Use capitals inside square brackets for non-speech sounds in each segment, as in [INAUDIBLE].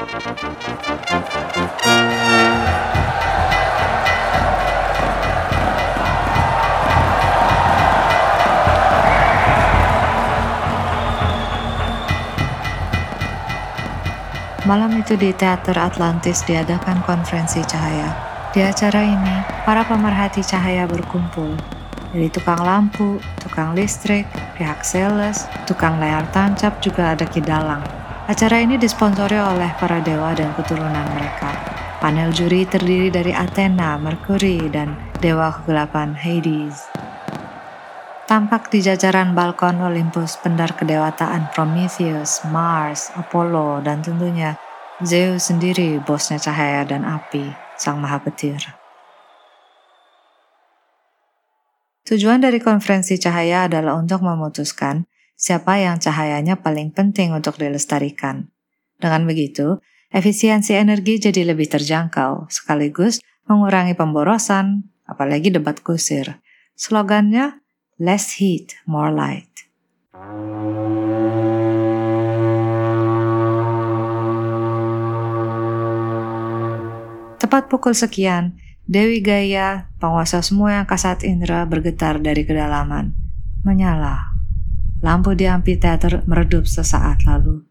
Malam itu di Teater Atlantis diadakan konferensi cahaya. Di acara ini, para pemerhati cahaya berkumpul. Dari tukang lampu, tukang listrik, pihak sales, tukang layar tancap juga ada kidalang. Acara ini disponsori oleh para dewa dan keturunan mereka. Panel juri terdiri dari Athena, Mercury, dan dewa kegelapan Hades. Tampak di jajaran balkon Olympus pendar kedewataan Prometheus, Mars, Apollo, dan tentunya Zeus sendiri bosnya cahaya dan api, sang maha petir. Tujuan dari konferensi cahaya adalah untuk memutuskan siapa yang cahayanya paling penting untuk dilestarikan. Dengan begitu, efisiensi energi jadi lebih terjangkau, sekaligus mengurangi pemborosan, apalagi debat kusir. Slogannya, less heat, more light. Tepat pukul sekian, Dewi Gaya, penguasa semua yang kasat indera bergetar dari kedalaman. Menyala. Lampu di amphitheater meredup sesaat lalu.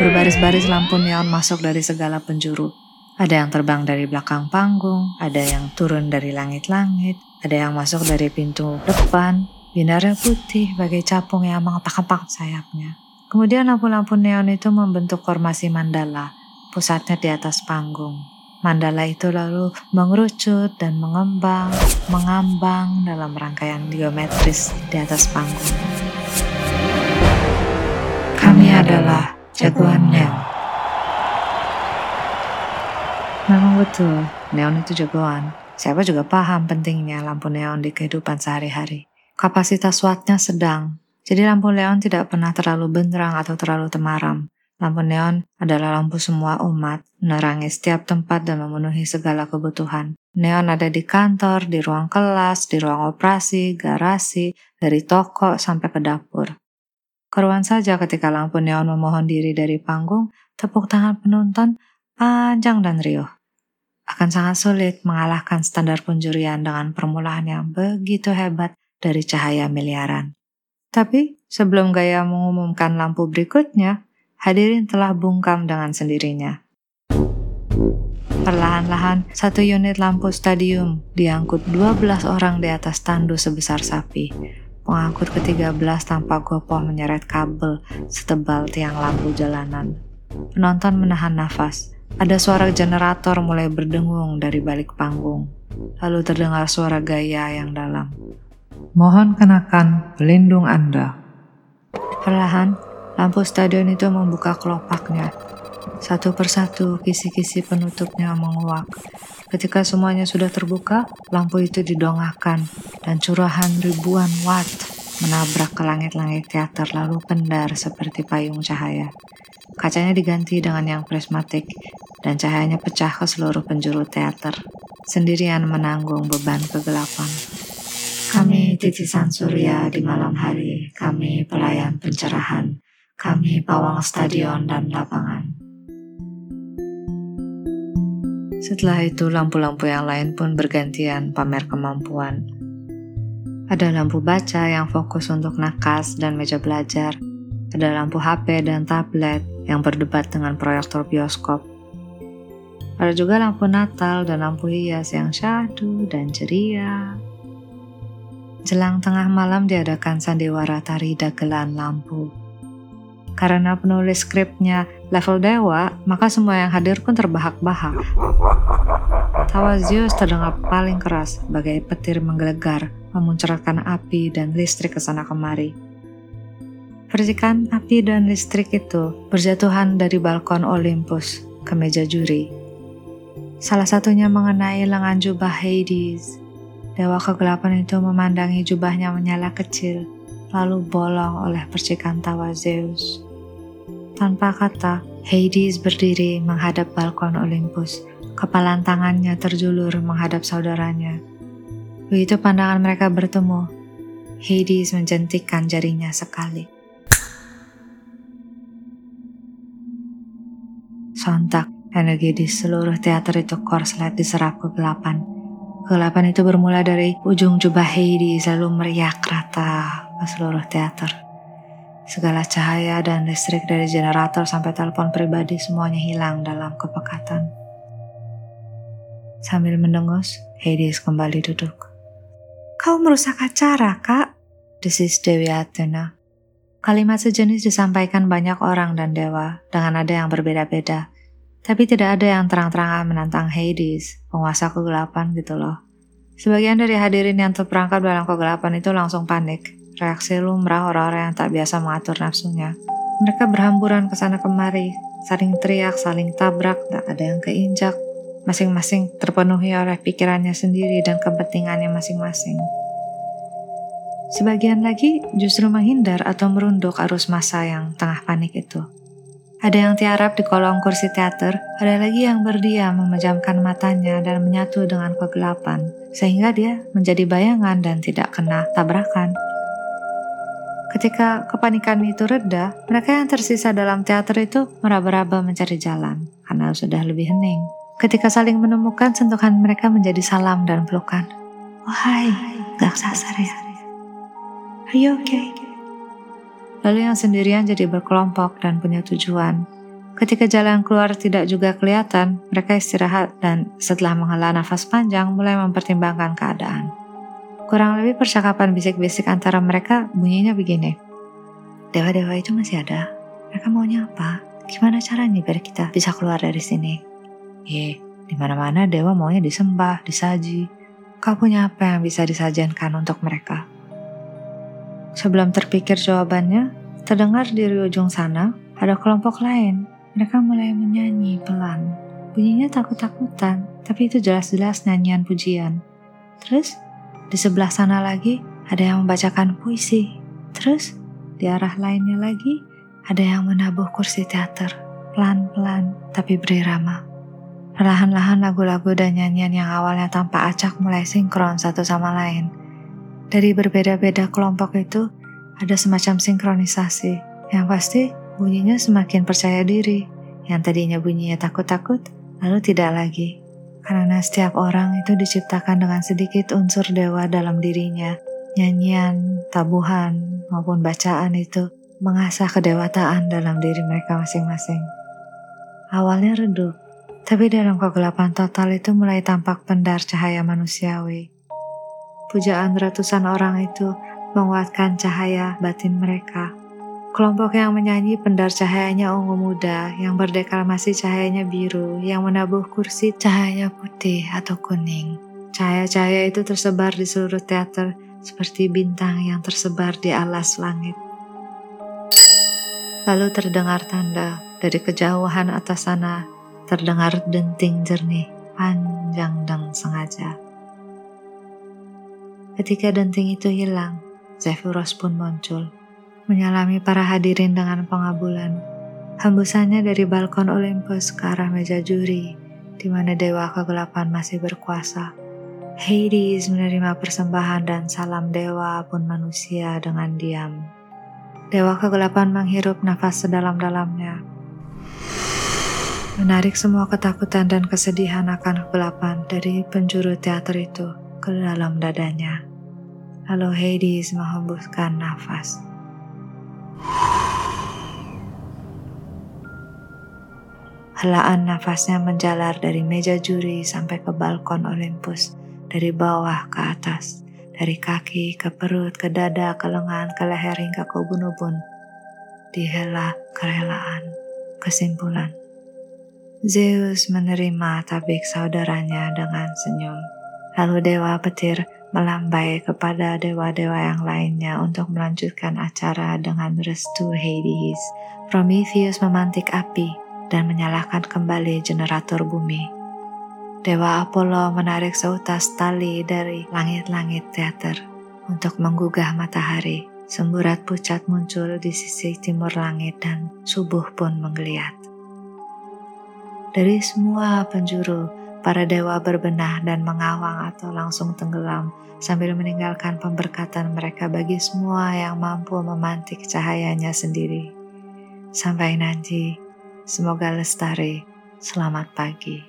Berbaris-baris lampu neon masuk dari segala penjuru. Ada yang terbang dari belakang panggung, ada yang turun dari langit-langit, ada yang masuk dari pintu depan, binarnya putih bagai capung yang mengepak-kepak sayapnya. Kemudian lampu-lampu neon itu membentuk formasi mandala, pusatnya di atas panggung. Mandala itu lalu mengerucut dan mengembang, mengambang dalam rangkaian geometris di atas panggung. Adalah jagoan neon. Memang betul, neon itu jagoan. Siapa juga paham pentingnya lampu neon di kehidupan sehari-hari. Kapasitas wattnya sedang, jadi lampu neon tidak pernah terlalu benderang atau terlalu temaram. Lampu neon adalah lampu semua umat, menerangi setiap tempat dan memenuhi segala kebutuhan. Neon ada di kantor, di ruang kelas, di ruang operasi, garasi, dari toko sampai ke dapur. Keruan saja ketika lampu neon memohon diri dari panggung, tepuk tangan penonton panjang dan riuh. Akan sangat sulit mengalahkan standar penjurian dengan permulaan yang begitu hebat dari cahaya miliaran. Tapi sebelum Gaya mengumumkan lampu berikutnya, hadirin telah bungkam dengan sendirinya. Perlahan-lahan, satu unit lampu stadium diangkut 12 orang di atas tandu sebesar sapi. Pengangkut ke-13 tanpa gopoh menyeret kabel setebal tiang lampu jalanan. Penonton menahan nafas. Ada suara generator mulai berdengung dari balik panggung. Lalu terdengar suara gaya yang dalam. Mohon kenakan pelindung Anda. Perlahan, lampu stadion itu membuka kelopaknya. Satu persatu kisi-kisi penutupnya menguak. Ketika semuanya sudah terbuka, lampu itu didongakkan dan curahan ribuan watt menabrak ke langit-langit teater lalu pendar seperti payung cahaya. Kacanya diganti dengan yang prismatik dan cahayanya pecah ke seluruh penjuru teater, sendirian menanggung beban kegelapan. Kami titisan surya di malam hari, kami pelayan pencerahan, kami pawang stadion dan lapangan. Setelah itu lampu-lampu yang lain pun bergantian pamer kemampuan. Ada lampu baca yang fokus untuk nakas dan meja belajar. Ada lampu HP dan tablet yang berdebat dengan proyektor bioskop. Ada juga lampu Natal dan lampu hias yang syahdu dan ceria. Jelang tengah malam diadakan sandiwara tari dagelan lampu. Karena penulis skripnya level dewa, maka semua yang hadir pun terbahak-bahak. Tawa Zeus terdengar paling keras, bagai petir menggelegar, memuncratkan api dan listrik ke sana kemari. Percikan api dan listrik itu berjatuhan dari balkon Olympus ke meja juri. Salah satunya mengenai lengan jubah Hades. Dewa kegelapan itu memandangi jubahnya menyala kecil, lalu bolong oleh percikan tawa Zeus. Tanpa kata, Hades berdiri menghadap balkon Olympus. Kepalan tangannya terjulur menghadap saudaranya. Begitu pandangan mereka bertemu, Hades menjentikkan jarinya sekali. Sontak, energi di seluruh teater itu korslet diserap kegelapan. Kegelapan itu bermula dari ujung jubah Heidi selalu meriak rata ke seluruh teater. Segala cahaya dan listrik dari generator sampai telepon pribadi semuanya hilang dalam kepekatan. Sambil mendengus, Hades kembali duduk. Kau merusak acara, kak, desis Dewi Athena. Kalimat sejenis disampaikan banyak orang dan dewa dengan ada yang berbeda-beda. Tapi tidak ada yang terang-terangan menantang Hades, penguasa kegelapan gitu loh. Sebagian dari hadirin yang terperangkap dalam kegelapan itu langsung panik. Reaksi lumrah orang-orang yang tak biasa mengatur nafsunya. Mereka berhamburan ke sana kemari, saling teriak, saling tabrak, tak ada yang keinjak. Masing-masing terpenuhi oleh pikirannya sendiri dan kepentingannya masing-masing. Sebagian lagi justru menghindar atau merunduk arus masa yang tengah panik itu. Ada yang tiarap di kolong kursi teater, ada lagi yang berdiam memejamkan matanya dan menyatu dengan kegelapan, sehingga dia menjadi bayangan dan tidak kena tabrakan. Ketika kepanikan itu reda, mereka yang tersisa dalam teater itu meraba-raba mencari jalan, karena sudah lebih hening. Ketika saling menemukan, sentuhan mereka menjadi salam dan pelukan. Oh hai, gak sasar ya. Are you okay? Lalu yang sendirian jadi berkelompok dan punya tujuan. Ketika jalan keluar tidak juga kelihatan, mereka istirahat dan setelah menghela nafas panjang mulai mempertimbangkan keadaan. Kurang lebih percakapan bisik-bisik antara mereka bunyinya begini. Dewa-dewa itu masih ada. Mereka maunya apa? Gimana caranya biar kita bisa keluar dari sini? Ye, di mana-mana dewa maunya disembah, disaji. Kau punya apa yang bisa disajikan untuk mereka? Sebelum terpikir jawabannya, terdengar di ujung sana ada kelompok lain. Mereka mulai menyanyi pelan. Bunyinya takut-takutan, tapi itu jelas-jelas nyanyian pujian. Terus, di sebelah sana lagi ada yang membacakan puisi. Terus, di arah lainnya lagi ada yang menabuh kursi teater. Pelan-pelan, tapi berirama. Perlahan-lahan lagu-lagu dan nyanyian yang awalnya tanpa acak mulai sinkron satu sama lain dari berbeda-beda kelompok itu ada semacam sinkronisasi. Yang pasti bunyinya semakin percaya diri. Yang tadinya bunyinya takut-takut, lalu tidak lagi. Karena setiap orang itu diciptakan dengan sedikit unsur dewa dalam dirinya. Nyanyian, tabuhan, maupun bacaan itu mengasah kedewataan dalam diri mereka masing-masing. Awalnya redup, tapi dalam kegelapan total itu mulai tampak pendar cahaya manusiawi Pujaan ratusan orang itu menguatkan cahaya batin mereka. Kelompok yang menyanyi pendar cahayanya ungu muda, yang berdeklamasi cahayanya biru, yang menabuh kursi cahayanya putih atau kuning. Cahaya-cahaya itu tersebar di seluruh teater seperti bintang yang tersebar di alas langit. Lalu terdengar tanda dari kejauhan atas sana, terdengar denting jernih, panjang dan sengaja. Ketika denting itu hilang, Zephyrus pun muncul, menyalami para hadirin dengan pengabulan. Hembusannya dari balkon Olympus ke arah meja juri, di mana dewa kegelapan masih berkuasa. Hades menerima persembahan dan salam dewa pun manusia dengan diam. Dewa kegelapan menghirup nafas sedalam-dalamnya, menarik semua ketakutan dan kesedihan akan kegelapan dari penjuru teater itu ke dalam dadanya. Lalu Hades menghembuskan nafas. Helaan nafasnya menjalar dari meja juri sampai ke balkon Olympus, dari bawah ke atas, dari kaki ke perut, ke dada, ke lengan, ke leher hingga ke ubun-ubun. Dihela kerelaan, kesimpulan. Zeus menerima tabik saudaranya dengan senyum. Lalu dewa petir melambai kepada dewa-dewa yang lainnya untuk melanjutkan acara dengan restu Hades. Prometheus memantik api dan menyalakan kembali generator bumi. Dewa Apollo menarik seutas tali dari langit-langit teater untuk menggugah matahari. Semburat pucat muncul di sisi timur langit dan subuh pun menggeliat. Dari semua penjuru Para dewa berbenah dan mengawang atau langsung tenggelam sambil meninggalkan pemberkatan mereka bagi semua yang mampu memantik cahayanya sendiri. Sampai nanti, Semoga lestari. Selamat pagi.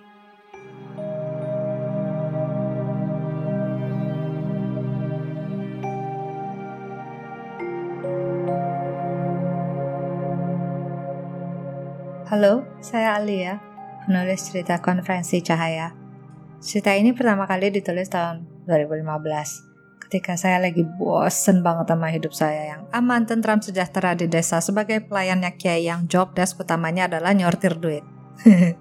Halo, saya Alia, penulis cerita konferensi Cahaya. Cerita ini pertama kali ditulis tahun 2015 ketika saya lagi bosen banget sama hidup saya yang aman, tentram, sejahtera di desa sebagai pelayannya Kiai yang job desk utamanya adalah nyortir duit. [LAUGHS]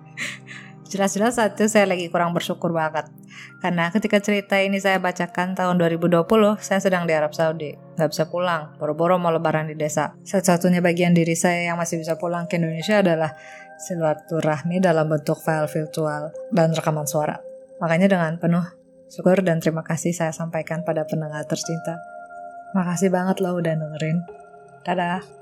Jelas-jelas saat itu saya lagi kurang bersyukur banget. Karena ketika cerita ini saya bacakan tahun 2020, saya sedang di Arab Saudi. Gak bisa pulang, boro-boro mau lebaran di desa. Satu-satunya bagian diri saya yang masih bisa pulang ke Indonesia adalah silaturahmi dalam bentuk file virtual dan rekaman suara. Makanya dengan penuh Syukur dan terima kasih saya sampaikan pada pendengar tercinta. Makasih banget loh udah dengerin. Dadah.